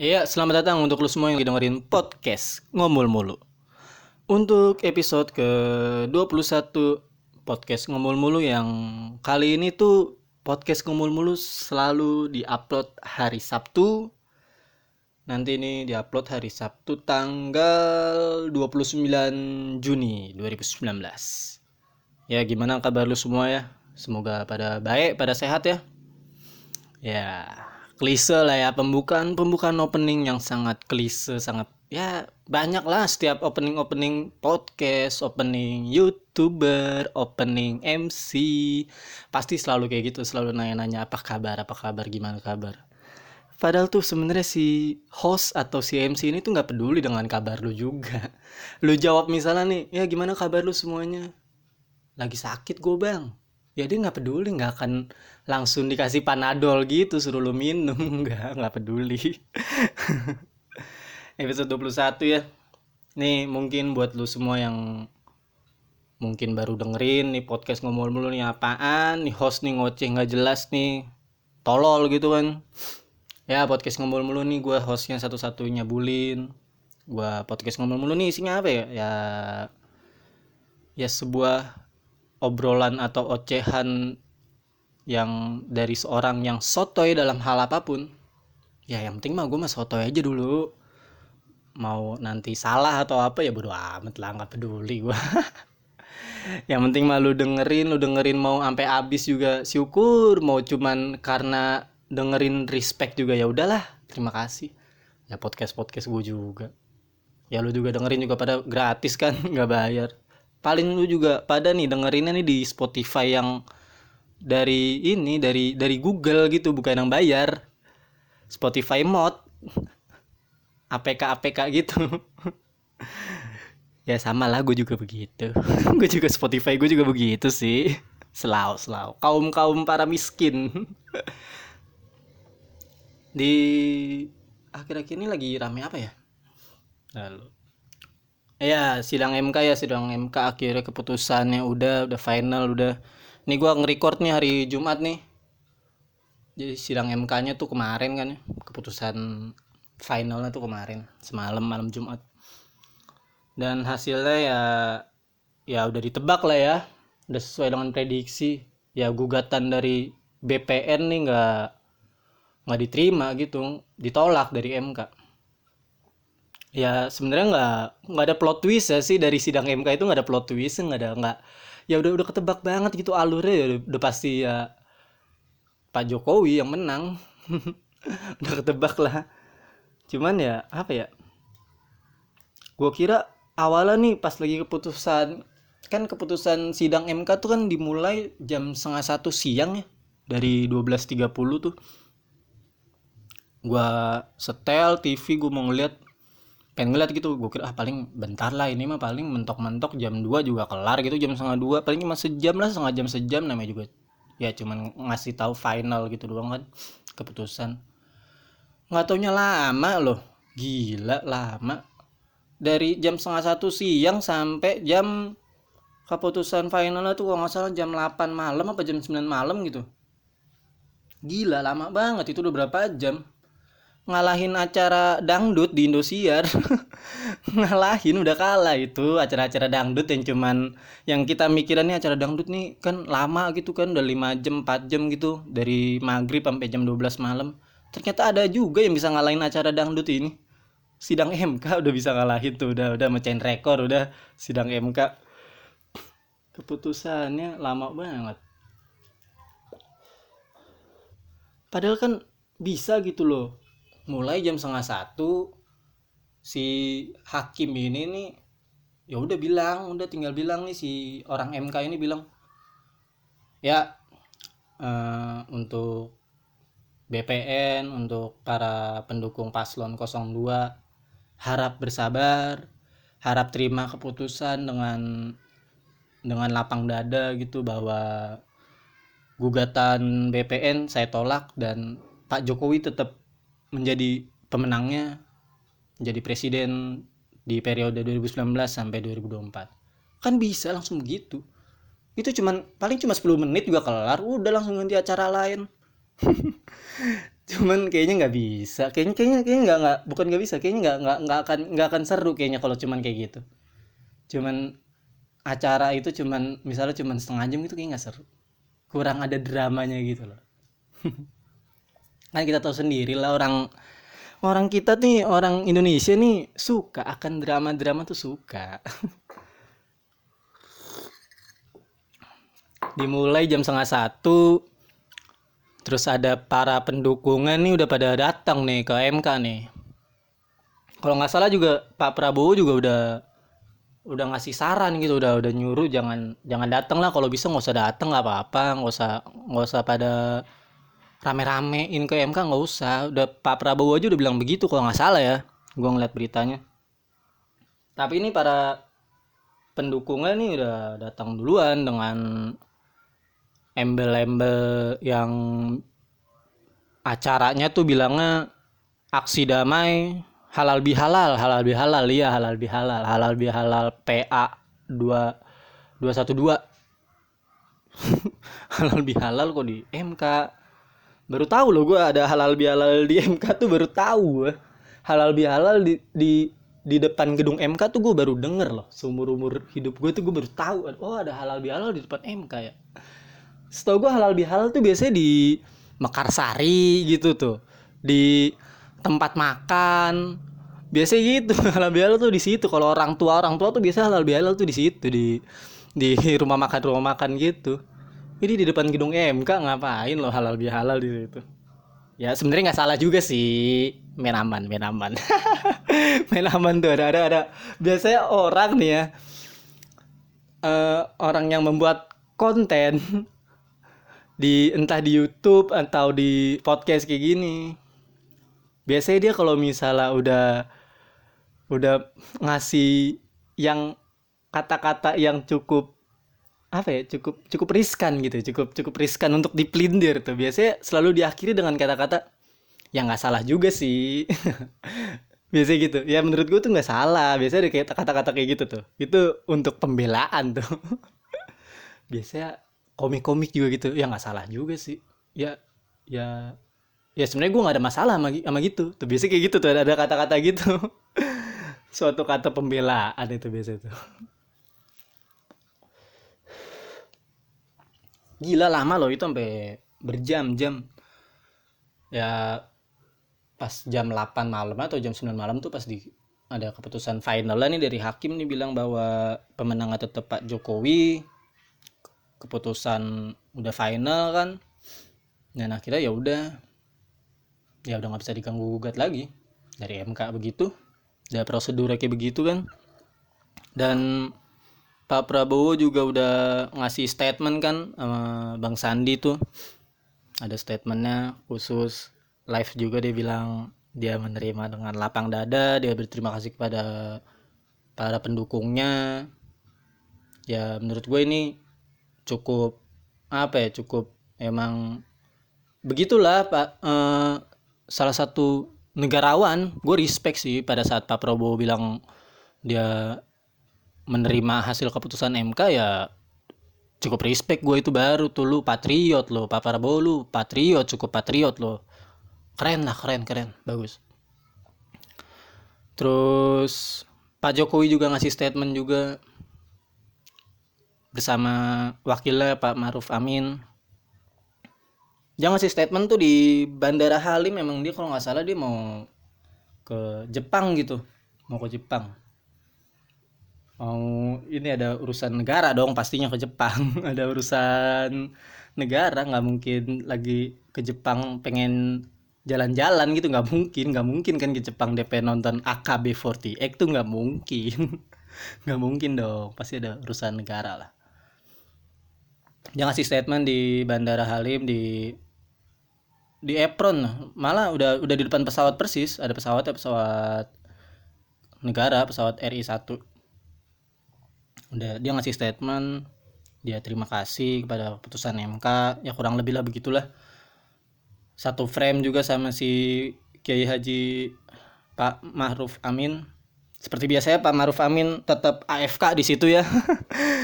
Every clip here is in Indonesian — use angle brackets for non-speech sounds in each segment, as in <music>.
Iya, selamat datang untuk lu semua yang dengerin podcast Ngomul Mulu. Untuk episode ke-21 podcast Ngomul Mulu yang kali ini tuh podcast Ngomul Mulu selalu diupload hari Sabtu. Nanti ini diupload hari Sabtu tanggal 29 Juni 2019. Ya, gimana kabar lu semua ya? Semoga pada baik, pada sehat ya. Ya, klise lah ya. Pembukaan pembukaan opening yang sangat klise sangat ya banyak lah setiap opening opening podcast opening youtuber opening MC pasti selalu kayak gitu selalu nanya-nanya apa kabar? Apa kabar? Gimana kabar? Padahal tuh sebenarnya si host atau si MC ini tuh nggak peduli dengan kabar lu juga. <laughs> Lu jawab misalnya nih ya gimana kabar lu semuanya? Lagi sakit gue bang ya dia nggak peduli nggak akan langsung dikasih panadol gitu suruh lu minum. <laughs> Nggak nggak peduli. <laughs> Episode 21 ya. Nih mungkin buat lu semua yang mungkin baru dengerin nih podcast ngomong mulu nih apaan nih host nih ngoceh nggak jelas nih tolol gitu kan. Ya podcast ngomong mulu nih gue hostnya satu-satunya bulin. Gue podcast ngomong mulu nih isinya apa ya? Ya ya sebuah obrolan atau ocehan yang dari seorang yang sotoy dalam hal apa pun ya yang penting mah gue mah sotoy aja dulu. Mau nanti salah atau apa ya bodo amat lah nggak peduli gue <laughs> yang penting mah lu dengerin lu dengerin mau sampai habis juga syukur mau cuman karena dengerin respect juga ya udahlah terima kasih. Ya podcast podcast gue juga. Ya lu juga dengerin juga pada gratis kan <laughs> nggak bayar paling lu juga pada nih dengerinnya nih di Spotify yang dari ini dari dari Google gitu bukan yang bayar. Spotify mod. <laughs> APK APK gitu. <laughs> Ya sama lah gue juga begitu. <laughs> Gue juga Spotify gue juga begitu sih. Selau selau. Kaum kaum para miskin. Di akhir-akhir ini lagi rame apa ya? Lalu ya sidang MK ya sidang MK akhirnya keputusannya udah udah final udah. Ini gua nih hari Jumat nih. Jadi sidang MK-nya tuh kemarin kan ya. Keputusan finalnya tuh kemarin semalam malam Jumat. Dan hasilnya ya ya udah ditebak lah ya. Udah sesuai dengan prediksi. Ya gugatan dari BPN nih nggak nggak diterima gitu. Ditolak dari MK ya sebenarnya nggak nggak ada plot twist ya sih dari sidang MK itu nggak ada plot twist nggak ada nggak ya udah udah ketebak banget gitu alurnya ya udah, udah pasti ya Pak Jokowi yang menang. <laughs> Udah ketebak lah. Cuman ya apa ya? Gue kira awalnya nih pas lagi keputusan kan keputusan sidang MK tuh kan dimulai jam setengah satu siang ya dari 12.30 tuh. Gue setel TV gue mau ngeliat pengen ngeliat gitu gue kira ah paling bentar lah ini mah paling mentok-mentok jam 2 juga kelar gitu jam setengah dua paling cuma sejam lah setengah jam sejam namanya juga. Ya cuman ngasih tahu final gitu doang kan keputusan. Nggak taunya lama loh gila lama. Dari jam setengah satu siang sampai jam keputusan finalnya tuh kalau nggak salah jam 8 malam apa jam 9 malam gitu. Gila lama banget itu udah berapa jam ngalahin acara dangdut di Indosiar. <laughs> Ngalahin udah kalah itu acara-acara dangdut yang cuman yang kita mikirannya acara dangdut nih kan lama gitu kan udah 5 jam 4 jam gitu dari maghrib sampai jam 12 malam. Ternyata ada juga yang bisa ngalahin acara dangdut ini. Sidang MK udah bisa ngalahin tuh udah udah mecahin rekor udah sidang MK keputusannya lama banget. Padahal kan bisa gitu loh mulai jam setengah satu si hakim ini nih ya udah bilang udah tinggal bilang nih si orang MK ini bilang ya uh, untuk BPN untuk para pendukung paslon 02 harap bersabar harap terima keputusan dengan dengan lapang dada gitu bahwa gugatan BPN saya tolak dan Pak Jokowi tetap menjadi pemenangnya menjadi presiden di periode 2019 sampai 2024 kan bisa langsung begitu. Itu cuman paling cuma 10 menit juga kelar udah langsung ganti acara lain. <laughs> Cuman kayaknya nggak bisa. Kayaknya kayaknya kayaknya nggak nggak bukan nggak bisa kayaknya nggak nggak nggak akan nggak akan seru kayaknya kalau cuman kayak gitu. Cuman acara itu cuman misalnya cuman setengah jam itu kayaknya nggak seru. Kurang ada dramanya gitu loh <laughs> kan kita tahu sendiri lah orang orang kita nih orang Indonesia nih suka akan drama-drama tuh suka. <laughs> Dimulai jam setengah satu terus ada para pendukungnya nih udah pada datang nih ke MK nih. Kalau nggak salah juga Pak Prabowo juga udah udah ngasih saran gitu udah udah nyuruh jangan jangan datang lah. Kalau bisa nggak usah datang nggak apa-apa. Nggak usah nggak usah pada rame-ramein ke MK nggak usah. Udah Pak Prabowo aja udah bilang begitu kalau nggak salah ya gua ngeliat beritanya. Tapi ini para pendukungnya nih udah datang duluan dengan embel-embel yang acaranya tuh bilangnya aksi damai halal bihalal halal bihalal iya halal bihalal halal bihalal PA 2 212 halal bihalal kok di MK baru tahu loh gue ada halal bihalal di MK tuh baru tahu. Halal bihalal di di di depan gedung MK tuh gue baru denger loh. Seumur umur hidup gue tuh gue baru tahu oh ada halal bihalal di depan MK ya. Setahu gue halal bihalal tuh biasanya di Mekarsari gitu tuh. Di tempat makan. Biasanya gitu <laughs> halal bihalal tuh di situ. Kalau orang tua orang tua tuh biasa halal bihalal tuh di situ di di rumah makan rumah makan gitu ini di depan gedung MK ngapain lo halal bihalal di situ? Ya sebenarnya nggak salah juga sih. Main aman main aman. <laughs> Main aman tuh ada ada ada. Biasanya orang nih ya uh, orang yang membuat konten di entah di YouTube atau di podcast kayak gini. Biasanya dia kalau misalnya udah udah ngasih yang kata-kata yang cukup apa ya cukup cukup riskan gitu cukup cukup riskan untuk dipelindir tuh. Biasanya selalu diakhiri dengan kata-kata yang nggak salah juga sih. <laughs> Biasanya gitu. Ya menurut gue tuh nggak salah. Biasanya ada kayak kata-kata kayak gitu tuh. Itu untuk pembelaan tuh. <laughs> Biasanya komik-komik juga gitu. Ya nggak salah juga sih. Ya ya ya sebenarnya gue nggak ada masalah sama, sama gitu tuh. Biasa kayak gitu tuh. Ada kata-kata gitu. <laughs> Suatu kata pembelaan itu biasa tuh gila lama loh itu sampai berjam-jam ya pas jam 8 malam atau jam 9 malam tuh pas di ada keputusan final nih dari hakim nih bilang bahwa pemenangnya tetap Pak Jokowi. Keputusan udah final kan. Dan akhirnya ya udah. Ya udah nggak bisa diganggu gugat lagi. Dari MK begitu. Ada prosedur kayak begitu kan. Dan Pak Prabowo juga udah ngasih statement kan sama Bang Sandi tuh. Ada statementnya khusus. Live juga dia bilang dia menerima dengan lapang dada dia berterima kasih kepada para pendukungnya. Ya menurut gue ini cukup apa ya cukup emang begitulah pak eh, salah satu negarawan. Gue respect sih pada saat Pak Prabowo bilang dia menerima hasil keputusan MK ya cukup respect gue itu baru tuh lu patriot lo Pak Prabowo lu patriot cukup patriot lo. Keren lah keren keren bagus. Terus Pak Jokowi juga ngasih statement juga bersama wakilnya Pak Maruf Amin. Jangan sih statement tuh di Bandara Halim memang dia kalau nggak salah dia mau ke Jepang gitu mau ke Jepang mau ini ada urusan negara dong pastinya ke Jepang. <laughs> Ada urusan negara nggak mungkin lagi ke Jepang pengen jalan-jalan gitu nggak mungkin. Nggak mungkin kan ke Jepang DP nonton AKB48 tuh nggak mungkin. <laughs> Nggak mungkin dong pasti ada urusan negara lah. Dia ngasih statement di Bandara Halim di di apron. Malah udah udah di depan pesawat persis. Ada pesawat ya pesawat negara pesawat RI 1 udah dia ngasih statement dia terima kasih kepada putusan MK ya kurang lebih lah begitulah. Satu frame juga sama si Kiai Haji Pak Ma'ruf Amin. Seperti biasanya Pak Ma'ruf Amin tetap AFK di situ ya.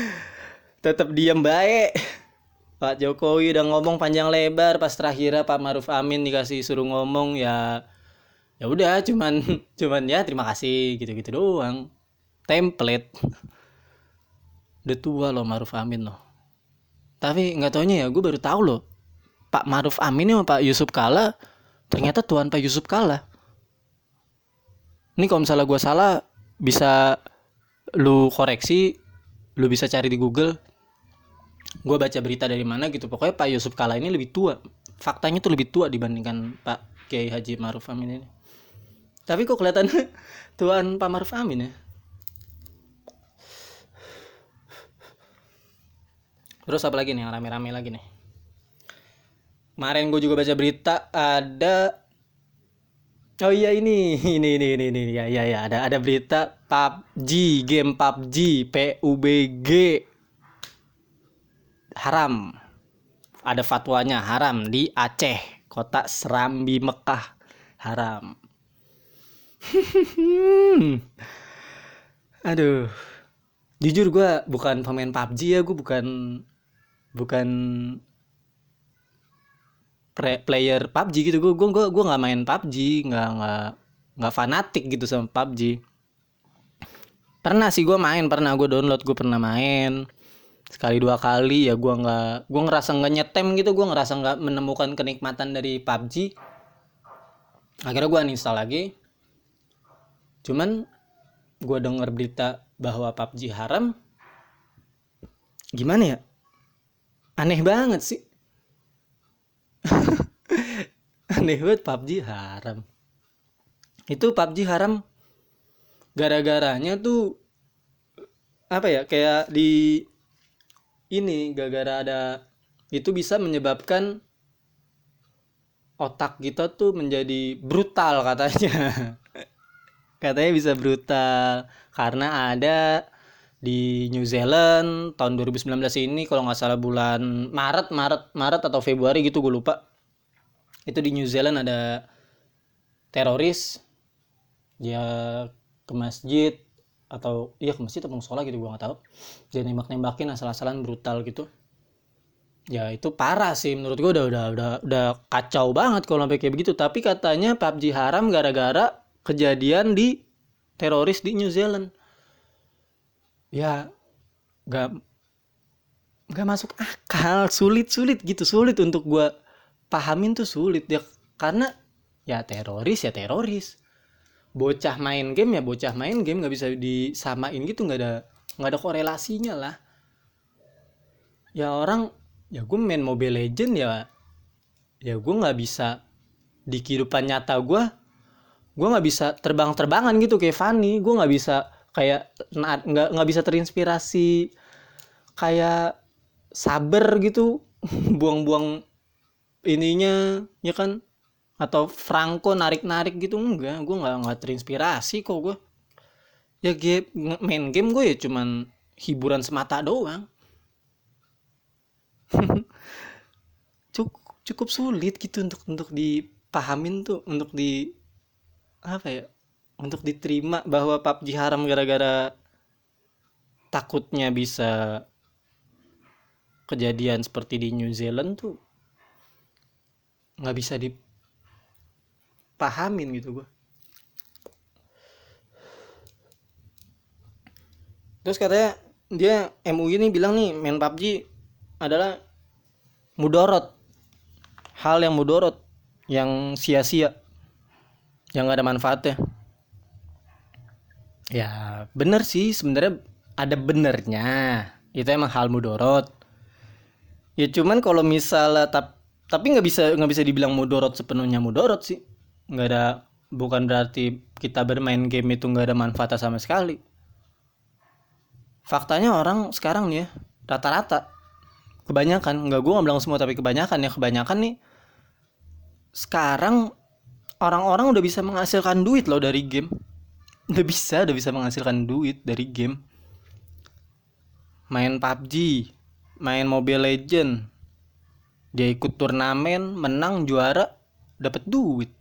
<laughs> Tetap diam baik. Pak Jokowi udah ngomong panjang lebar pas terakhir Pak Maruf Amin dikasih suruh ngomong ya ya udah cuman <laughs> cuman ya terima kasih gitu-gitu doang. Template <laughs> udah tua loh Maruf Amin loh. Tapi nggak taunya ya gue baru tahu loh. Pak Maruf Amin sama Pak Yusuf Kala ternyata tuan Pak Yusuf Kala ini kalau misalnya gue salah bisa lu koreksi lu bisa cari di Google. Gue baca berita dari mana gitu. Pokoknya Pak Yusuf Kala ini lebih tua. Faktanya tuh lebih tua dibandingkan Pak Kiai Haji Maruf Amin ini. Tapi kok kelihatan <laughs> tuan Pak Maruf Amin ya Terus apa lagi nih yang rame-rame lagi nih? Kemarin gue juga baca berita ada Oh iya ini ini ini ini ini ya ya ya ada ada berita PUBG game PUBG PUBG haram. Ada fatwanya haram di Aceh kota Serambi Mekah. Haram. <laughs> Aduh. Jujur gue bukan pemain PUBG ya gue bukan bukan player PUBG gitu. Gue gue gue gue nggak main PUBG nggak nggak nggak fanatik gitu sama PUBG pernah sih gue main pernah gue download gue pernah main. Sekali dua kali ya gue nggak gue ngerasa nggak nyetem gitu. Gue ngerasa nggak menemukan kenikmatan dari PUBG akhirnya gue uninstall lagi. Cuman gue denger berita bahwa PUBG haram. Gimana ya aneh banget sih. <laughs> Aneh banget PUBG haram. Itu PUBG haram gara-garanya tuh apa ya kayak di ini gara-gara ada itu bisa menyebabkan otak kita tuh menjadi brutal katanya. <laughs> Katanya bisa brutal karena ada di New Zealand tahun 2019 ini kalau nggak salah bulan Maret Maret Maret atau Februari gitu gue lupa. Itu di New Zealand ada teroris dia ke masjid atau iya ke masjid atau sekolah gitu gue nggak tahu. Dia nembak nembakin asal-asalan brutal gitu. Ya itu parah sih menurut gue udah udah udah udah kacau banget kalau sampai kayak begitu. Tapi katanya PUBG haram gara-gara kejadian di teroris di New Zealand ya gak gak masuk akal. Sulit sulit gitu sulit untuk gue pahamin tuh sulit ya. Karena ya teroris ya teroris. Bocah main game ya bocah main game. Nggak bisa disamain gitu nggak ada nggak ada korelasinya lah. Ya orang ya gue main Mobile Legend ya ya gue nggak bisa di kehidupan nyata gue gue nggak bisa terbang-terbangan gitu kayak Fanny gue nggak bisa kayak nggak nggak bisa terinspirasi kayak sabar gitu <laughs> buang-buang ininya ya kan? Atau Franco narik-narik gitu enggak gue nggak nggak terinspirasi kok gue ya game main game gue ya cuman hiburan semata doang. <laughs> Cukup cukup sulit gitu untuk untuk dipahamin tuh untuk di apa ya untuk diterima bahwa PUBG haram gara-gara takutnya bisa kejadian seperti di New Zealand tuh nggak bisa dipahamin gitu gue terus katanya dia MUI ini bilang nih main PUBG adalah mudorot. Hal yang mudorot yang sia-sia yang gak ada manfaatnya ya bener sih sebenarnya ada benernya. Itu emang hal mudorot. Ya cuman kalau misalnya tap, tapi nggak bisa nggak bisa dibilang mudorot sepenuhnya mudorot sih. Nggak ada bukan berarti kita bermain game itu nggak ada manfaat sama sekali. Faktanya orang sekarang nih ya rata-rata kebanyakan nggak gue nggak bilang semua tapi kebanyakan ya kebanyakan nih sekarang orang-orang udah bisa menghasilkan duit loh dari game udah bisa udah bisa menghasilkan duit dari game. Main PUBG main Mobile Legend. Dia ikut turnamen menang juara dapat duit.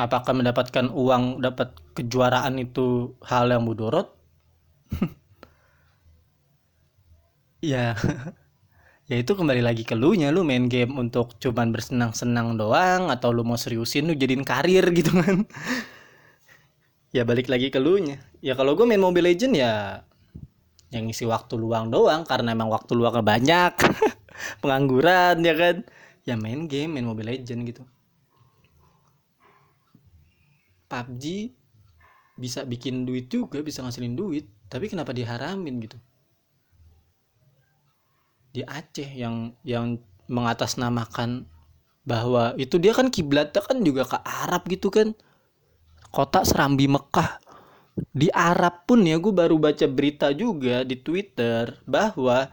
Apakah mendapatkan uang dapat kejuaraan itu hal yang mudorot? <laughs> Ya <laughs> ya itu kembali lagi ke lu nya. Lu main game untuk cuman bersenang-senang doang atau lu mau seriusin lu jadiin karir gitu kan <laughs> ya balik lagi ke lu nya ya kalau gue main Mobile Legend ya yang ngisi waktu luang doang karena emang waktu luangnya banyak. <laughs> Pengangguran ya kan? Ya main game main Mobile Legend gitu. PUBG bisa bikin duit juga bisa ngasilin duit. Tapi kenapa diharamin gitu? Di Aceh yang yang mengatasnamakan bahwa itu dia kan kiblatnya kan juga ke Arab gitu kan kota Serambi Mekah. Di Arab pun ya gue baru baca berita juga di Twitter bahwa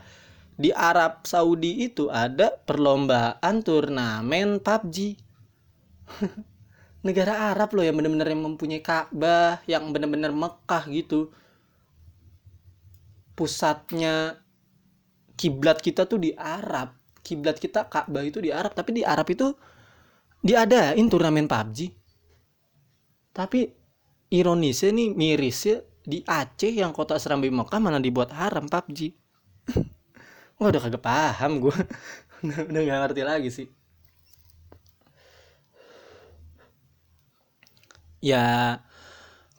di Arab Saudi itu ada perlombaan turnamen PUBG <laughs> negara Arab loh yang bener-bener yang mempunyai Ka'bah yang bener-bener Mekah gitu. Pusatnya kiblat kita tuh di Arab. Kiblat kita Ka'bah itu di Arab tapi di Arab itu diadain turnamen PUBG tapi ironisnya nih mirisnya di Aceh yang kota Serambi Mekah mana dibuat haram PUBG <laughs> Wah udah kagak paham gue <laughs> udah gak ngerti lagi sih. Ya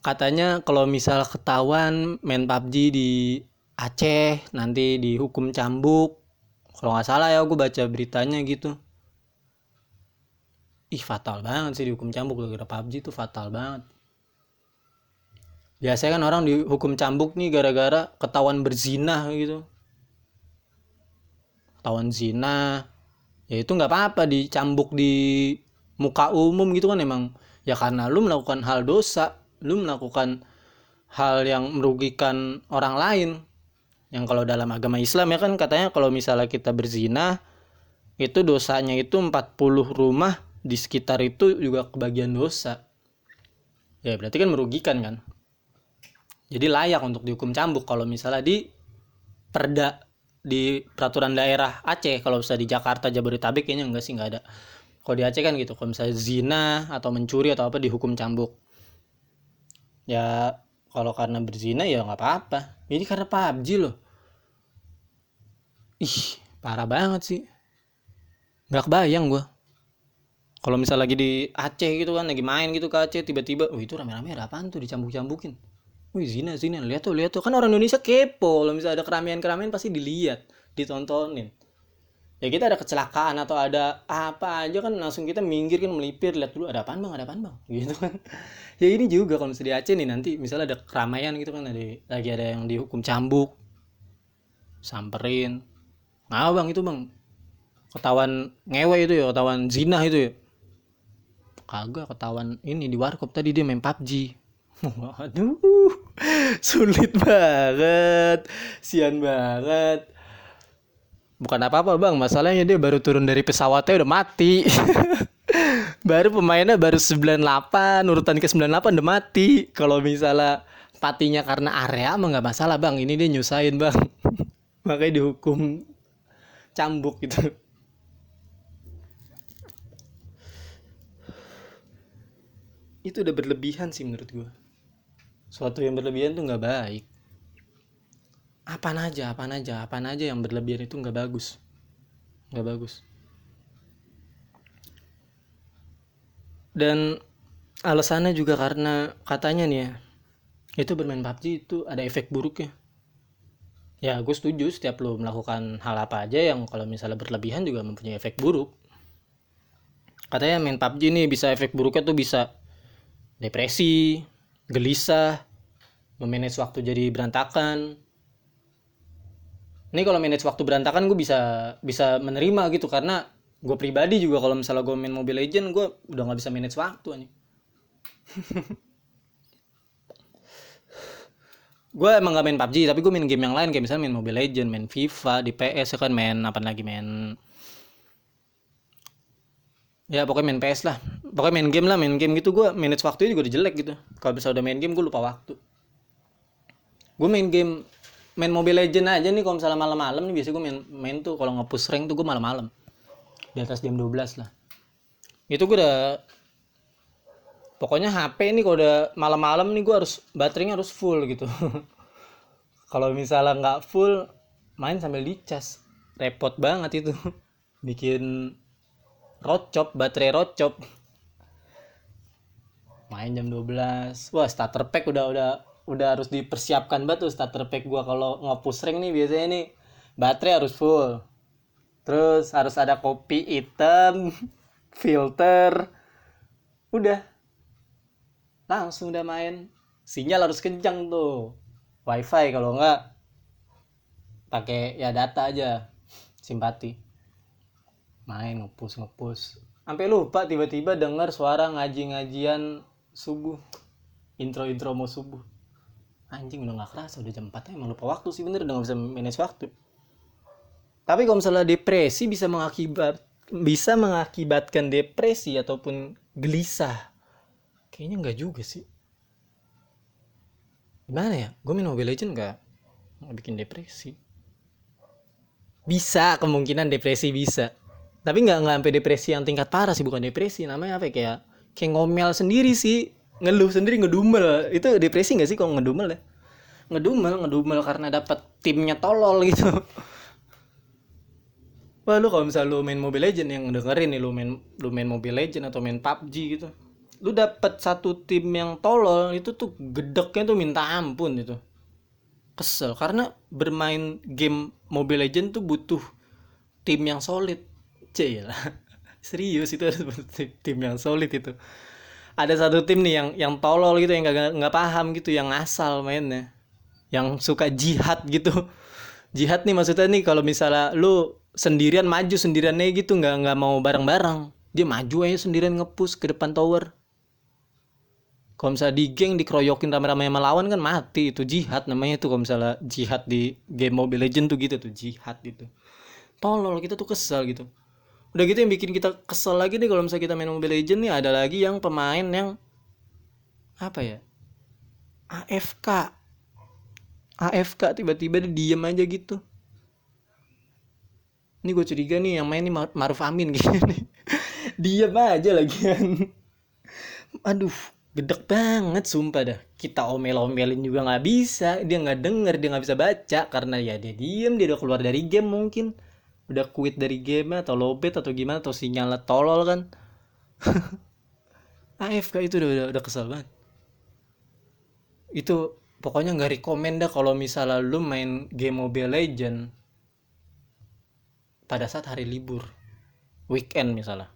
katanya kalau misal ketahuan main PUBG di Aceh nanti dihukum cambuk. Kalau nggak salah ya gue baca beritanya gitu ih fatal banget sih dihukum cambuk. Gara-gara PUBG itu fatal banget. Biasanya kan orang dihukum cambuk nih gara-gara ketahuan berzina gitu. Ketahuan zina ya itu nggak apa-apa dicambuk di muka umum gitu kan emang. Ya karena lu melakukan hal dosa lu melakukan hal yang merugikan orang lain. Yang kalau dalam agama Islam ya kan katanya kalau misalnya kita berzina itu dosanya itu 40 rumah di sekitar itu juga kebagian dosa. Ya berarti kan merugikan kan? Jadi layak untuk dihukum cambuk kalau misalnya di perda di peraturan daerah Aceh. Kalau misalnya di Jakarta Jabodetabek kayaknya enggak sih enggak ada. Kalau di Aceh kan gitu kalau misalnya zina atau mencuri atau apa dihukum cambuk. Ya kalau karena berzina ya nggak apa-apa. Ini karena PUBG loh. Ih parah banget sih. Nggak kebayang gue kalau misalnya lagi di Aceh gitu kan lagi main gitu ke Aceh tiba-tiba oh itu rame-rame apaan tuh dicambuk-cambukin? Wih zina zina lihat tuh lihat tuh. Kan orang Indonesia kepo kalau misalnya ada keramaian-keramaian pasti dilihat ditontonin. Ya kita ada kecelakaan atau ada apa aja kan langsung kita minggir kan melipir lihat dulu ada apa bang? Ada apa bang? <laughs> Gitu kan. Ya ini juga kalau misalnya di Aceh nih nanti misalnya ada keramaian gitu kan ada lagi ada yang dihukum cambuk samperin. Nah bang itu bang ketahuan ngewe itu ya ketahuan zina itu ya kagak ketahuan ini di warkop tadi dia main PUBG <laughs> waduh sulit banget sian banget. Bukan apa-apa bang. Masalahnya dia baru turun dari pesawatnya udah mati. <laughs> Baru pemainnya baru 98 urutan ke 98 udah mati. Kalau misalnya patinya karena area mah nggak masalah bang. Ini dia nyusahin bang. <laughs> Makanya dihukum cambuk gitu itu udah berlebihan sih menurut gue suatu yang berlebihan tuh nggak baik. Apa aja apa aja apa aja yang berlebihan itu nggak bagus. Nggak bagus. Dan alasannya juga karena katanya nih ya itu bermain PUBG itu ada efek buruknya. Ya gue setuju setiap lo melakukan hal apa aja yang kalau misalnya berlebihan juga mempunyai efek buruk. Katanya main PUBG nih bisa efek buruknya tuh bisa depresi gelisah memanage waktu jadi berantakan. Ini kalau manage waktu berantakan gue bisa bisa menerima gitu. Karena gue pribadi juga kalau misalnya gue main Mobile Legend gue udah nggak bisa manage waktu nih <laughs> gue emang gak main PUBG tapi gue main game yang lain. Kayak misalnya main Mobile Legend main FIFA di PS ya kan? Main apa lagi? Main ya pokoknya main PS lah. Pokoknya main game lah main game gitu. Gue manage waktunya juga udah jelek gitu. Kalau bisa udah main game gue lupa waktu. Gue main game main Mobile Legend aja nih kalau misalnya malam-malam nih. Biasa gue main main tuh kalau ngepush rank tuh gue malam-malam. Di atas jam 12 lah. Itu gue udah pokoknya HP ini kalau udah malam-malam nih gue harus baterainya harus full gitu. <laughs> Kalau misalnya nggak full main sambil dicas repot banget itu. <laughs> Bikin rocop baterai rocop. Main jam 12 wah starter pack udah udah udah harus dipersiapkan tuh starter pack gua. Kalau ngepush ring nih biasanya nih baterai harus full. Terus harus ada kopi hitam <laughs> filter. Udah. Langsung udah main. Sinyal harus kencang tuh. Wifi kalau enggak pakai ya data aja simpati main ngepus ngepus sampai lupa tiba-tiba dengar suara ngaji-ngajian subuh. Intro-intro mau subuh. Anjing udah nggak kerasa udah jam 4 emang lupa waktu sih bener udah nggak bisa manage waktu. Tapi kalau misalnya depresi bisa mengakibat bisa mengakibatkan depresi ataupun gelisah kayaknya nggak juga sih. Gimana ya? Gue main Mobile Legend nggak? Nggak bikin depresi. Bisa kemungkinan depresi bisa tapi nggak nggak sampai depresi yang tingkat parah sih bukan depresi namanya apa ya kayak kayak ngomel sendiri sih ngeluh sendiri ngedumel itu depresi nggak sih kalau ngedumel ya ngedumel ngedumel karena dapat timnya tolol gitu Wah lu kalau misal lu main Mobile Legend yang dengerin nih lu main lu main Mobile Legend atau main PUBG gitu. Lu dapet satu tim yang tolol itu tuh gedeknya tuh minta ampun itu. Kesel karena bermain game Mobile Legend tuh butuh tim yang solid. Cila. <laughs> Serius itu harus <laughs> tim yang solid itu. Ada satu tim nih yang yang tolol gitu yang gak, nggak paham gitu yang asal mainnya. Yang suka jihad gitu. <laughs> Jihad nih maksudnya nih kalau misalnya lu sendirian maju sendirian aja gitu nggak nggak mau bareng-bareng dia maju aja sendirian ngepus ke depan tower kalau misalnya di geng dikeroyokin rame-rame sama kan mati itu jihad namanya tuh kalau misalnya jihad di game Mobile Legend tuh gitu tuh jihad itu tolol kita tuh kesel gitu udah gitu yang bikin kita kesel lagi nih kalau misalnya kita main Mobile Legend nih ada lagi yang pemain yang apa ya AFK AFK tiba-tiba dia diem aja gitu. Ini gue curiga nih yang main nih Maruf Amin gitu nih. <laughs> Diam aja lagi kan aduh gedek banget sumpah dah. Kita omel-omelin juga nggak bisa. Dia nggak denger dia nggak bisa baca karena ya dia diem dia udah keluar dari game mungkin udah quit dari game atau lobet atau gimana atau sinyalnya tolol kan? <laughs> AFK itu udah, udah udah kesel banget. Itu pokoknya nggak rekomend dah kalau misalnya lu main game Mobile Legend pada saat hari libur weekend misalnya.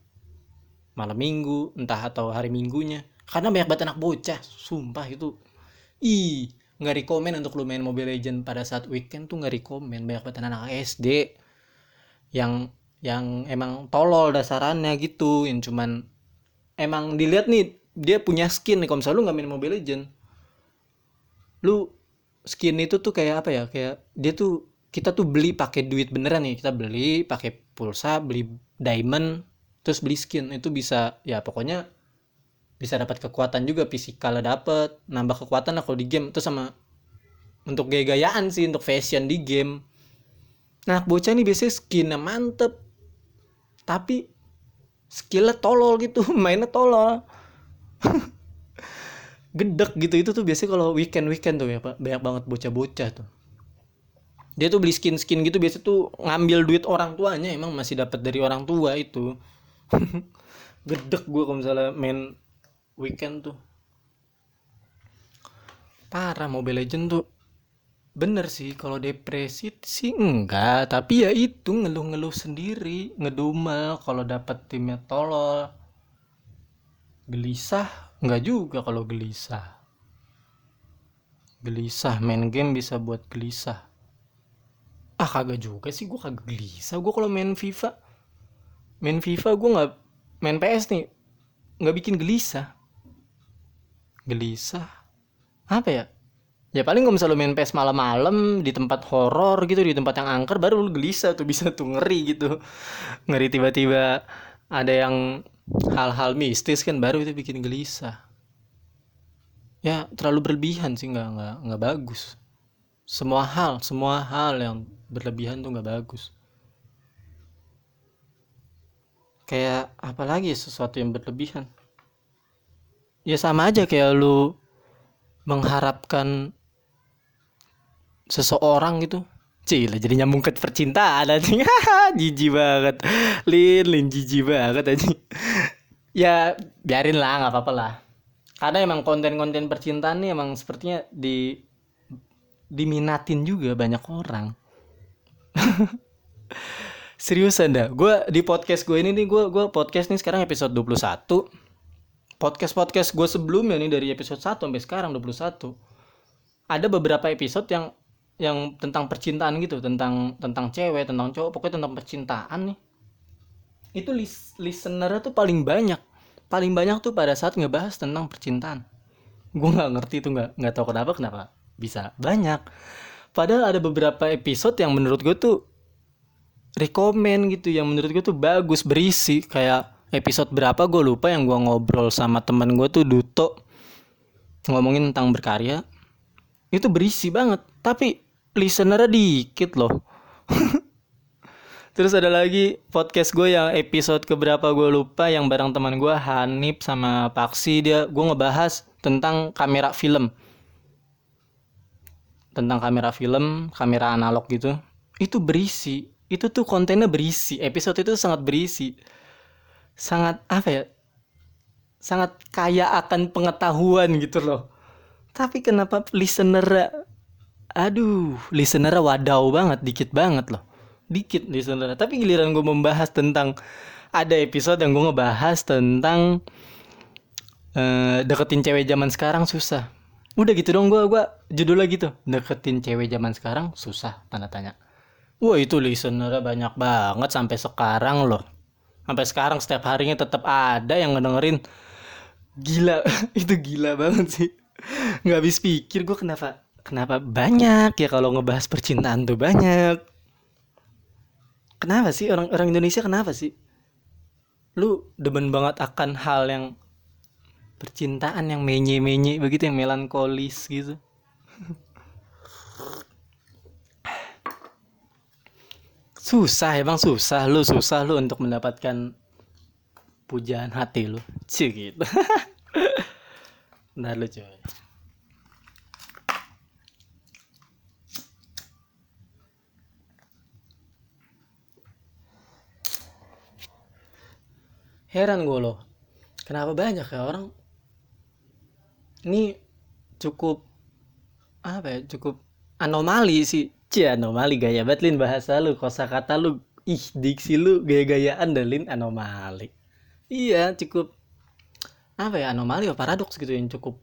Malam minggu entah atau hari minggunya. Karena banyak banget anak bocah sumpah itu. Ih nggak rekomen untuk lu main Mobile Legend pada saat weekend tuh nggak rekomen banyak banget anak SD yang yang emang tolol dasarannya gitu yang cuman emang dilihat nih dia punya skin nih. Kalau misalnya lu nggak main Mobile Legend lu skin itu tuh kayak apa ya? Kayak dia tuh kita tuh beli pakai duit beneran nih. Kita beli pakai pulsa beli diamond terus beli skin. Itu bisa ya pokoknya bisa dapat kekuatan juga fisikal dapat nambah kekuatan lah kalau di game. Itu sama untuk gaya-gayaan sih untuk fashion di game nah bocah nih biasanya skinnya mantep tapi skillnya tolol gitu <laughs> mainnya tolol. <laughs> Gedek gitu itu tuh biasanya kalau weekend weekend tuh ya pak. Banyak banget bocah-bocah tuh. Dia tuh beli skin skin gitu biasa tuh ngambil duit orang tuanya emang masih dapat dari orang tua itu. <laughs> Gedek gue kalau misalnya main weekend tuh. Parah Mobile Legend tuh bener sih kalau depresi sih enggak tapi ya itu ngeluh-ngeluh sendiri ngedumel kalau dapat timnya tolol. Gelisah? Enggak juga kalau gelisah. Gelisah main game bisa buat gelisah. Ah kagak juga sih gue kagak gelisah. Gue kalau main FIFA main FIFA gue nggak main PS nih nggak bikin gelisah. Gelisah? Apa ya ya paling kalau misalnya main PS malam-malam di tempat horor gitu di tempat yang angker baru lu gelisah tuh bisa tuh ngeri gitu. Ngeri tiba-tiba ada yang hal-hal mistis kan baru itu bikin gelisah. Ya terlalu berlebihan sih nggak nggak nggak bagus. Semua hal semua hal yang berlebihan tuh nggak bagus. Kayak apalagi ya sesuatu yang berlebihan? Ya sama aja kayak lu mengharapkan seseorang gitu Cila jadi nyambung ke percintaan anjing. <laughs> jijik banget. Lin, lin jijik banget anjing. ya biarin lah nggak apa-apa lah. Karena emang konten-konten percintaan nih emang sepertinya di diminatin juga banyak orang. <laughs> Seriusan dah. Gue di podcast gue ini nih gue gue podcast nih sekarang episode 21. Podcast podcast gue sebelumnya nih dari episode 1 sampai sekarang 21. Ada beberapa episode yang yang tentang percintaan gitu tentang tentang cewek tentang cowok pokoknya tentang percintaan nih. Itu lis listener tuh paling banyak. Paling banyak tuh pada saat ngebahas tentang percintaan. Gue nggak ngerti tuh nggak nggak tahu kenapa kenapa bisa banyak. Padahal ada beberapa episode yang menurut gue tuh rekomen gitu yang menurut gue tuh bagus berisi. Kayak episode berapa gue lupa yang gue ngobrol sama temen gue tuh Duto. Ngomongin tentang berkarya. Itu berisi banget. Tapi listenernya dikit loh. <laughs> Terus ada lagi podcast gue yang episode keberapa gue lupa yang bareng teman gue Hanif sama Paksi. Dia gue ngebahas tentang kamera film. Tentang kamera film kamera analog gitu. Itu berisi itu tuh kontennya berisi. Episode itu sangat berisi. Sangat apa ya sangat kaya akan pengetahuan gitu loh. Tapi kenapa listener aduh listener wadaw banget dikit banget loh. Dikit listener tapi giliran gue membahas tentang ada episode yang gue ngebahas tentang uh, deketin cewek zaman sekarang susah. Udah gitu dong gue gua judulnya gitu. Deketin cewek zaman sekarang susah tanda tanya. Wah itu listener banyak banget sampai sekarang loh. Sampai sekarang setiap harinya tetap ada yang ngedengerin. Gila <laughs> itu gila banget sih. Nggak habis pikir gue kenapa kenapa banyak ya kalau ngebahas percintaan tuh banyak? Kenapa sih? Orang orang Indonesia kenapa sih? Lu demen banget akan hal yang percintaan yang menye-menye begitu yang melankolis gitu. Susah bang susah. Lu susah lu untuk mendapatkan pujaan hati lu. Cie gitu. <laughs> Bentar lu coy heran gue loh. Kenapa banyak ya orang? Ini cukup apa ya cukup anomali sih. Cie anomali gaya batlin bahasa lu kosa kata lu ih diksi lu gaya-gayaan dalin anomali. Iya cukup apa ya anomali ya paradoks gitu yang cukup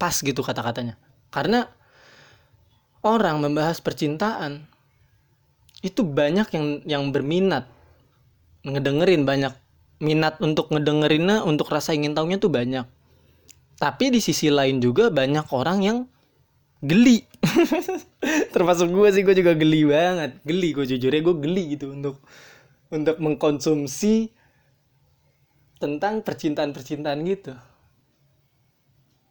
pas gitu kata-katanya. Karena orang membahas percintaan itu banyak yang yang berminat ngedengerin banyak minat untuk ngedengerinnya untuk rasa ingin tahunya tuh banyak. Tapi di sisi lain juga banyak orang yang geli. <laughs> Termasuk gue sih gue juga geli banget. Geli gue jujur ya gue geli gitu untuk untuk mengkonsumsi tentang percintaan percintaan gitu.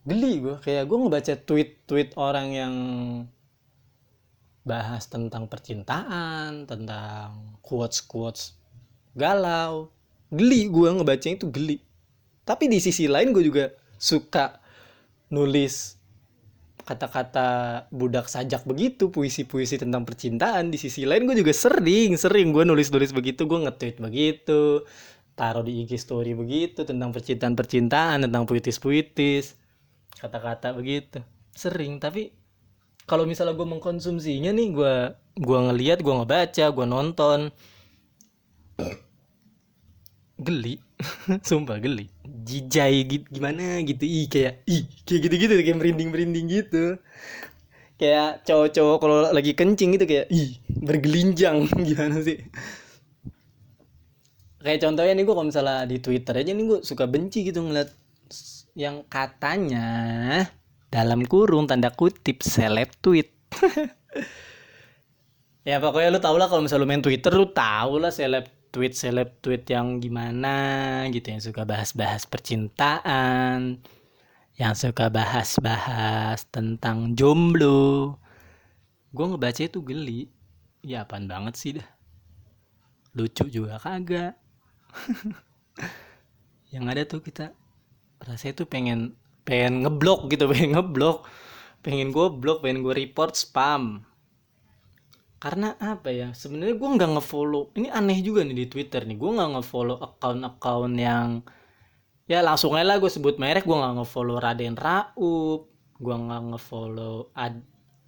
Geli gue kayak gue ngebaca tweet tweet orang yang bahas tentang percintaan tentang quotes quotes galau geli gue ngebacanya itu geli. Tapi di sisi lain gue juga suka nulis kata-kata budak sajak begitu puisi-puisi tentang percintaan. Di sisi lain gue juga sering sering gue nulis-nulis begitu gue nge-tweet begitu taruh di IG story begitu tentang percintaan percintaan tentang puitis-puitis kata-kata begitu. Sering tapi kalau misalnya gue mengkonsumsinya nih gue gue ngeliat gue ngebaca gue nonton geli. <laughs> Sumpah geli. Jijai gitu gimana gitu? Ih kayak ih kayak gitu gitu kayak merinding merinding gitu. Kayak cowok-cowok kalau lagi kencing gitu kayak ih bergelinjang. <laughs> Gimana sih? Kayak contohnya nih gue kalau misalnya di Twitter aja nih gue suka benci gitu ngeliat yang katanya dalam kurung tanda kutip seleb tweet. <laughs> Ya pokoknya lu tau lah kalau misalnya lu main Twitter lu tau lah seleb tweet seleb tweet yang gimana gitu yang suka bahas-bahas percintaan yang suka bahas-bahas tentang jomblo. Gue ngebaca itu geli. Ya apaan banget sih dah. Lucu juga kagak. <laughs> Yang ada tuh kita rasa itu pengen pengen ngeblok gitu <laughs> pengen ngeblok. Pengen gue blok pengen gue report spam karena apa ya? Sebenarnya gue nggak ngefollow. Ini aneh juga nih di twitter nih. Gue nggak ngefollow account-account yang ya langsung aja lah gue sebut merek. Gue nggak ngefollow Raden Raup. Gue nggak ngefollow ad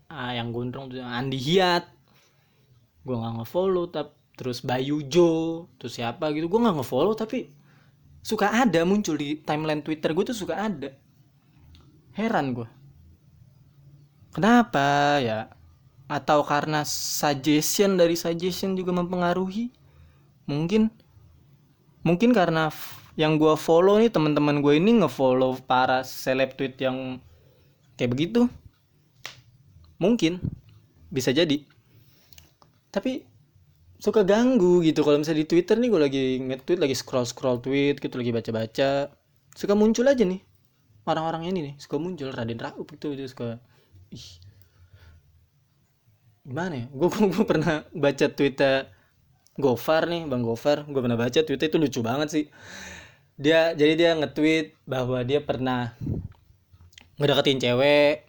ah, yang gondrong tuh Andi Hiat. Gue nggak ngefollow tapi terus Bayu Jo terus siapa gitu. Gue nggak ngefollow tapi suka ada muncul di timeline Twitter gue tuh suka ada. Heran gue kenapa ya atau karena suggestion dari suggestion juga mempengaruhi? Mungkin. Mungkin karena yang gue follow nih teman-teman gue ini ngefollow para seleb tweet yang kayak begitu. Mungkin. Bisa jadi. Tapi suka ganggu gitu. Kalau misalnya di Twitter nih gue lagi nge-tweet lagi scroll scroll tweet gitu lagi baca-baca. Suka muncul aja nih. Orang-orang ini nih suka muncul. Raden Raup gitu, itu suka ih gimana ya? Gue <laughs> gue pernah baca twitter Gofar nih bang Gofar. Gue pernah baca twitter itu lucu banget sih. Dia jadi dia nge-tweet bahwa dia pernah ngedeketin cewek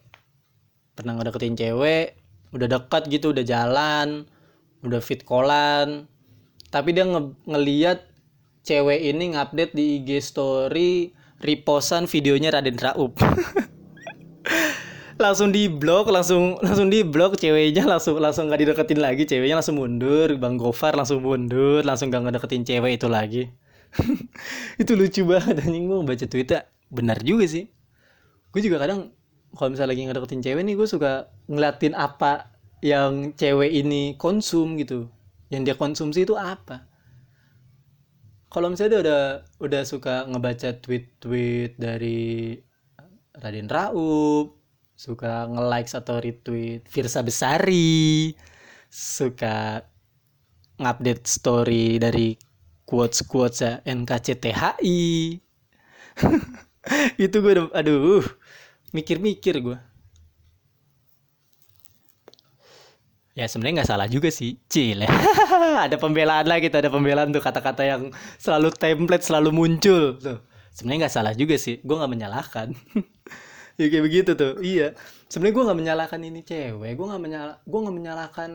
pernah ngedeketin cewek udah dekat gitu udah jalan udah fit kolan tapi dia nge ngeliat cewek ini ngupdate di IG story reposan videonya Raden Raup <laughs> langsung di blok langsung langsung di blok ceweknya langsung langsung nggak dideketin lagi. Ceweknya langsung mundur bang Gofar langsung mundur langsung gak ngedeketin cewek itu lagi. <laughs> Itu lucu banget anjing. Gue baca twitter benar juga sih. Gue juga kadang kalau misalnya lagi ngedeketin cewek nih gue suka ngeliatin apa yang cewek ini konsum gitu. Yang dia konsumsi itu apa? Kalau misalnya dia udah udah suka ngebaca tweet-tweet dari Raden Raup suka nge-like atau retweet Virsa Besari. Suka ngupdate story dari quotes quotes ya NKCTHI <laughs> itu gue aduh mikir-mikir gue ya sebenarnya nggak salah juga sih cile <laughs> ada pembelaan lah kita ada pembelaan tuh kata-kata yang selalu template selalu muncul tuh. Sebenarnya nggak salah juga sih gue nggak menyalahkan <laughs> <laughs> ya kayak begitu tuh. Iya. Sebenarnya gue nggak menyalahkan ini cewek. Gue nggak menyala gue nggak menyalahkan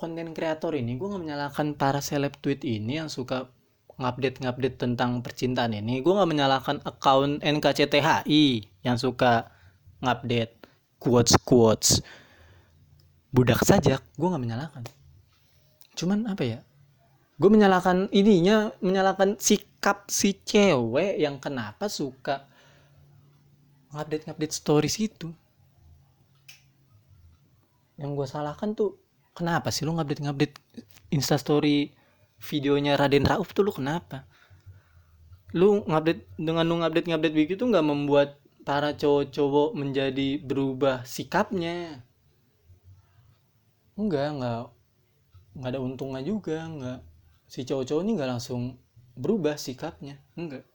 konten kreator ini. Gue nggak menyalahkan para seleb tweet ini yang suka ngupdate ngupdate tentang percintaan ini. Gue nggak menyalahkan akun NKCTHI yang suka ngupdate quotes quotes. Budak saja gue nggak menyalahkan. Cuman apa ya? Gue menyalahkan ininya menyalahkan sikap si cewek yang kenapa suka ngupdate ngupdate stories itu. Yang gue salahkan tuh kenapa sih lu ngupdate ngupdate instastory videonya Raden Rauf tuh lu kenapa? Lu ngupdate dengan lu ngupdate ngupdate begitu nggak membuat para cowok-cowok menjadi berubah sikapnya? Enggak enggak nggak ada untungnya juga enggak si cowok-cowok ini nggak langsung berubah sikapnya enggak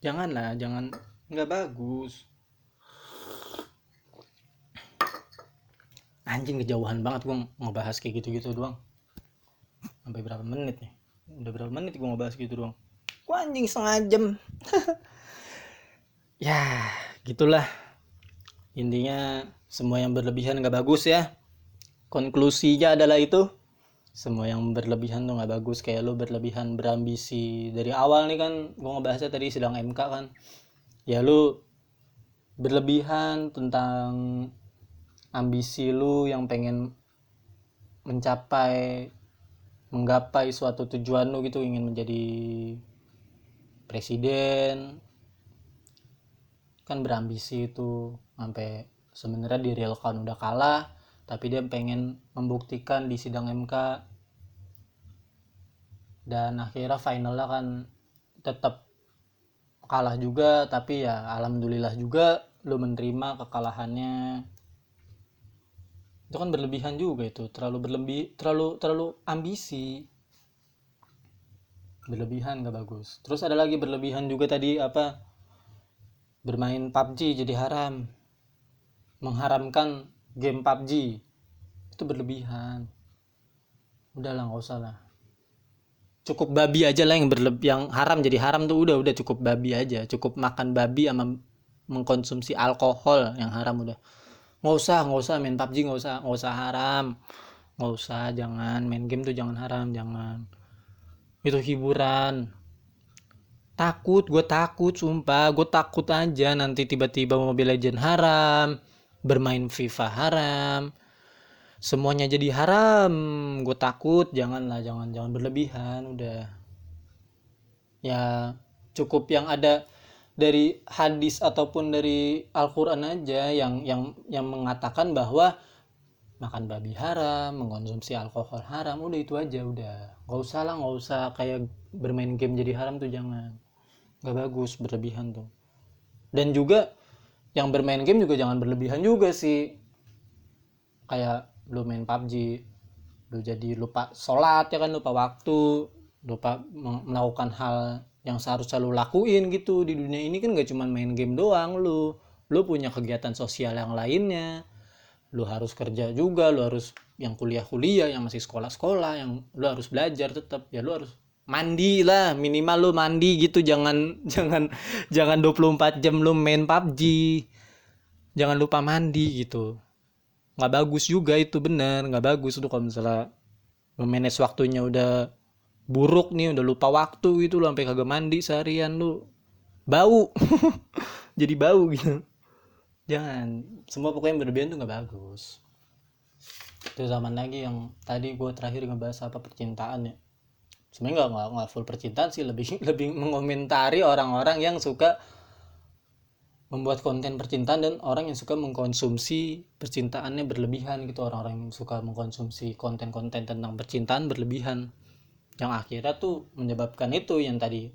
janganlah jangan. Nggak bagus. Anjing kejauhan banget gue ngebahas kayak gitu-gitu doang. Sampai berapa menit nih? Udah berapa menit gue ngebahas gitu doang. Gue anjing setengah jam. <laughs> Ya gitulah. Intinya semua yang berlebihan nggak bagus ya. Konklusinya adalah itu semua yang berlebihan tuh nggak bagus. Kayak lo berlebihan berambisi. Dari awal nih kan gue ngebahasnya tadi sedang MK kan. Ya lo berlebihan tentang ambisi lu yang pengen mencapai menggapai suatu tujuan lu gitu ingin menjadi presiden. Kan berambisi itu. Sampai sebenarnya di real count udah kalah tapi dia pengen membuktikan di sidang MK dan akhirnya finalnya kan tetap kalah juga tapi ya alhamdulillah juga lu menerima kekalahannya. Itu kan berlebihan juga itu terlalu berlebih terlalu terlalu ambisi. Berlebihan gak bagus. Terus ada lagi berlebihan juga tadi apa bermain PUBG jadi haram. Mengharamkan game PUBG itu berlebihan. Udahlah nggak usah lah cukup babi aja lah yang berlebih yang haram. Jadi haram tuh udah udah cukup babi aja. Cukup makan babi sama mengkonsumsi alkohol yang haram udah. Nggak usah nggak usah main PUBG nggak usah nggak usah haram. Nggak usah jangan main game tuh jangan haram jangan. Itu hiburan. Takut gue takut sumpah. Gue takut aja nanti tiba-tiba Mobile Legend haram bermain FIFA haram semuanya jadi haram gue takut janganlah jangan jangan berlebihan udah ya cukup yang ada dari hadis ataupun dari Al-Qur'an aja yang yang yang mengatakan bahwa makan babi haram, mengkonsumsi alkohol haram, udah itu aja udah. nggak usah lah, nggak usah kayak bermain game jadi haram tuh jangan. nggak bagus berlebihan tuh. Dan juga yang bermain game juga jangan berlebihan juga sih. Kayak lu main PUBG, lu jadi lupa sholat ya kan, lupa waktu, lupa melakukan hal yang seharusnya lu lakuin gitu di dunia ini kan gak cuma main game doang lu. Lu punya kegiatan sosial yang lainnya. Lu harus kerja juga lu harus yang kuliah-kuliah yang masih sekolah-sekolah yang lu harus belajar tetap ya lu harus mandi lah minimal lu mandi gitu. Jangan <laughs> jangan jangan 24 jam lu main PUBG jangan lupa mandi gitu nggak bagus juga itu bener nggak bagus. Tuh kalau misalnya lu manage waktunya udah buruk nih udah lupa waktu gitu lu sampai kagak mandi seharian lu bau. <laughs> Jadi bau gitu. Jangan. Semua pokoknya berlebihan tuh nggak bagus. Itu zaman lagi yang tadi gue terakhir ngebahas apa percintaan ya. Sebenarnya nggak nggak full percintaan sih lebih <laughs> lebih mengomentari orang-orang yang suka membuat konten percintaan dan orang yang suka mengkonsumsi percintaannya berlebihan gitu. Orang-orang yang suka mengkonsumsi konten-konten tentang percintaan berlebihan. Yang akhirnya tuh menyebabkan itu yang tadi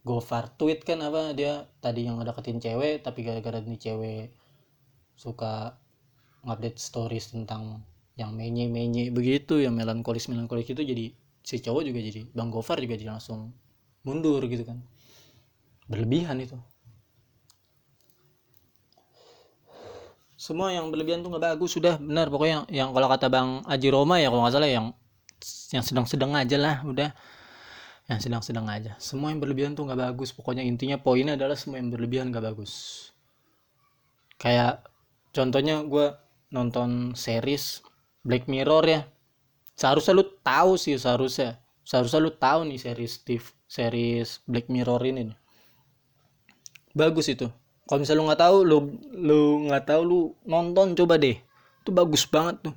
Gofar tweet kan apa dia tadi yang deketin cewek tapi gara-gara ini cewek suka ngupdate stories tentang yang menye-menye begitu yang melankolis melankolis itu jadi si cowok juga jadi Bang Gofar juga jadi langsung mundur gitu kan. Berlebihan itu semua yang berlebihan tuh nggak bagus sudah benar. Pokoknya yang, yang kalau kata Bang Aji Roma ya kalau nggak salah yang yang sedang-sedang aja lah udah. Yang sedang-sedang aja. Semua yang berlebihan tuh nggak bagus. Pokoknya intinya poinnya adalah semua yang berlebihan nggak bagus. Kayak contohnya gue nonton series Black Mirror ya. Seharusnya lu tahu sih seharusnya. Seharusnya lu tahu nih series Steve series Black Mirror ini nih. bagus itu kalau misalnya lu nggak tahu lu lu nggak tahu lu nonton coba deh itu bagus banget tuh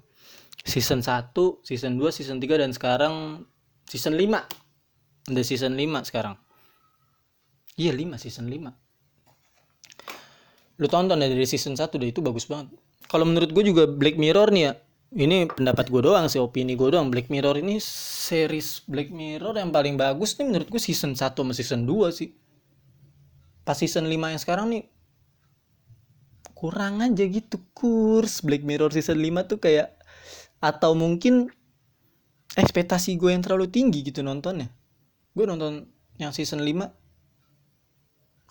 season 1, season 2, season 3 dan sekarang season 5. Udah season 5 sekarang. Iya 5 season 5. Lu tonton ya dari season 1 deh itu bagus banget. Kalau menurut gue juga Black Mirror nih ya. Ini pendapat gue doang sih, opini gue doang. Black Mirror ini series Black Mirror yang paling bagus nih menurut gue season 1 sama season 2 sih. Pas season 5 yang sekarang nih kurang aja gitu kurs. Black Mirror season 5 tuh kayak atau mungkin ekspektasi gue yang terlalu tinggi gitu nontonnya. Gue nonton yang season 5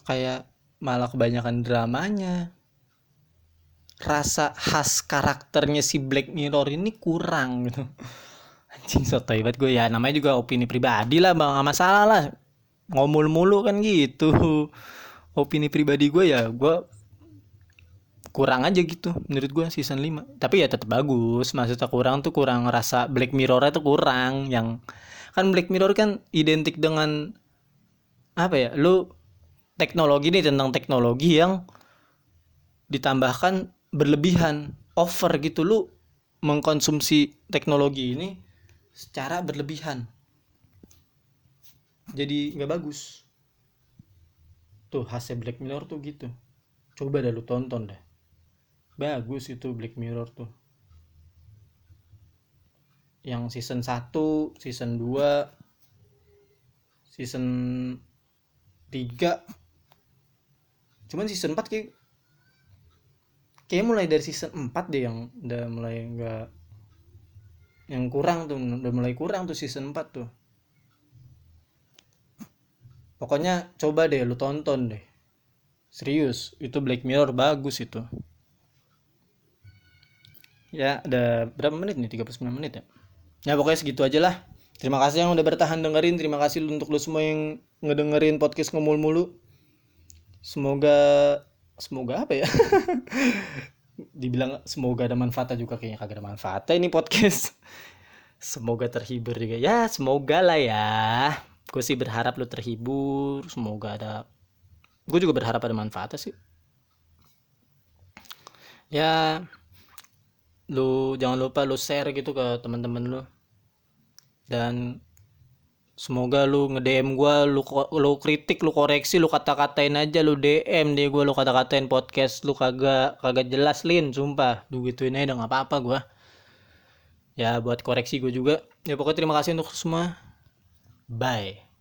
kayak malah kebanyakan dramanya. Rasa khas karakternya si Black Mirror ini kurang gitu. Anjing sotoy banget gue. Ya namanya juga opini pribadi lah bang. Gak masalah lah. Ngomul mulu kan gitu. Opini pribadi gue ya gue kurang aja gitu menurut gue season 5 tapi ya tetap bagus maksudnya kurang tuh kurang rasa Black Mirror itu kurang yang kan Black Mirror kan identik dengan apa ya lu teknologi nih tentang teknologi yang ditambahkan berlebihan over gitu. Lu mengkonsumsi teknologi ini secara berlebihan. Jadi nggak bagus. Tuh hasil Black Mirror tuh gitu. Coba dah lu tonton deh bagus itu Black Mirror tuh. Yang season 1 season 2 season 3 cuman season 4 kayak kayak mulai dari season 4 deh yang udah mulai enggak yang kurang tuh udah mulai kurang tuh season 4 tuh. Pokoknya coba deh lu tonton deh. Serius itu Black Mirror bagus itu ya ada berapa menit nih? 39 menit ya? Ya pokoknya segitu aja lah. Terima kasih yang udah bertahan dengerin. Terima kasih untuk lu semua yang ngedengerin podcast ngomul mulu. Semoga semoga apa ya? <laughs> Dibilang semoga ada manfaatnya juga kayaknya. Kagak ada manfaatnya ini podcast. Semoga terhibur juga. Ya semoga lah ya. Gue sih berharap lu terhibur. Semoga ada gue juga berharap ada manfaatnya sih. Ya lu jangan lupa lu share gitu ke teman-teman lu. Dan semoga lu nge-DM gua lu lu kritik lu koreksi lu kata-katain aja lu DM deh gua lu kata-katain podcast lu kagak kagak jelas lin. Sumpah lu gituin aja udah gak apa-apa gua. Ya buat koreksi gue juga. Ya pokoknya terima kasih untuk semua. Bye